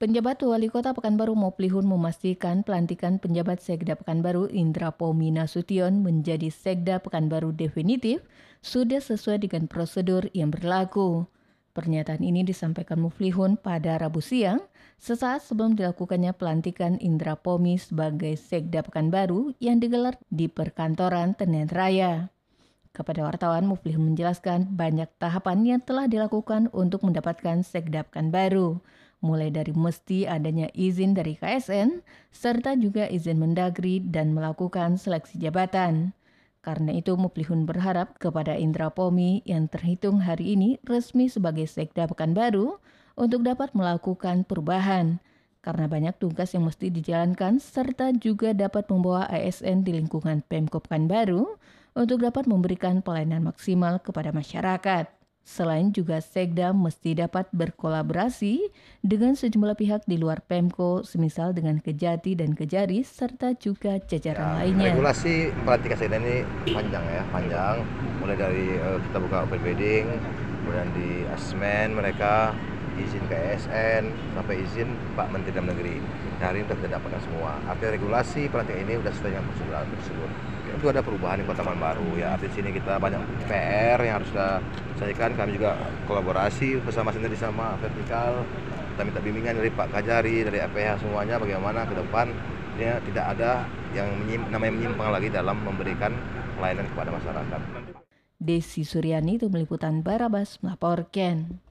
Penjabat Wali Kota Pekanbaru Moplihun memastikan pelantikan penjabat Sekda Pekanbaru Indra Pomi Nasution menjadi Sekda Pekanbaru definitif sudah sesuai dengan prosedur yang berlaku. Pernyataan ini disampaikan Muflihun pada Rabu siang, sesaat sebelum dilakukannya pelantikan Indra Pomi sebagai Sekda Pekanbaru yang digelar di perkantoran Tenen Raya. Kepada wartawan, Muflihun menjelaskan banyak tahapan yang telah dilakukan untuk mendapatkan Sekda Pekanbaru mulai dari mesti adanya izin dari KSN, serta juga izin mendagri dan melakukan seleksi jabatan. Karena itu Muplihun berharap kepada Indra Pomi yang terhitung hari ini resmi sebagai Sekda Pekanbaru untuk dapat melakukan perubahan karena banyak tugas yang mesti dijalankan serta juga dapat membawa ASN di lingkungan Pemkop Pekanbaru untuk dapat memberikan pelayanan maksimal kepada masyarakat. Selain juga Sekda mesti dapat berkolaborasi dengan sejumlah pihak di luar Pemko, semisal dengan Kejati dan Kejari, serta juga jajaran ya, lainnya. Regulasi pelantikan Sekda ini panjang ya, panjang. Mulai dari uh, kita buka open bidding, kemudian di asmen mereka izin ke ASN sampai izin Pak Menteri Dalam Negeri. Nah, hari ini sudah kita dapatkan semua. Artinya regulasi pelantikan ini sudah sesuai dengan prosedur tersebut. Itu ada perubahan di Kota Baru ya. Di sini kita banyak PR yang harus kita selesaikan. Kami juga kolaborasi bersama sendiri sama vertikal. Kita minta bimbingan dari Pak Kajari, dari APH semuanya bagaimana ke depan ya tidak ada yang menyim, namanya menyimpang lagi dalam memberikan pelayanan kepada masyarakat. Desi Suryani itu meliputan Barabas melaporkan.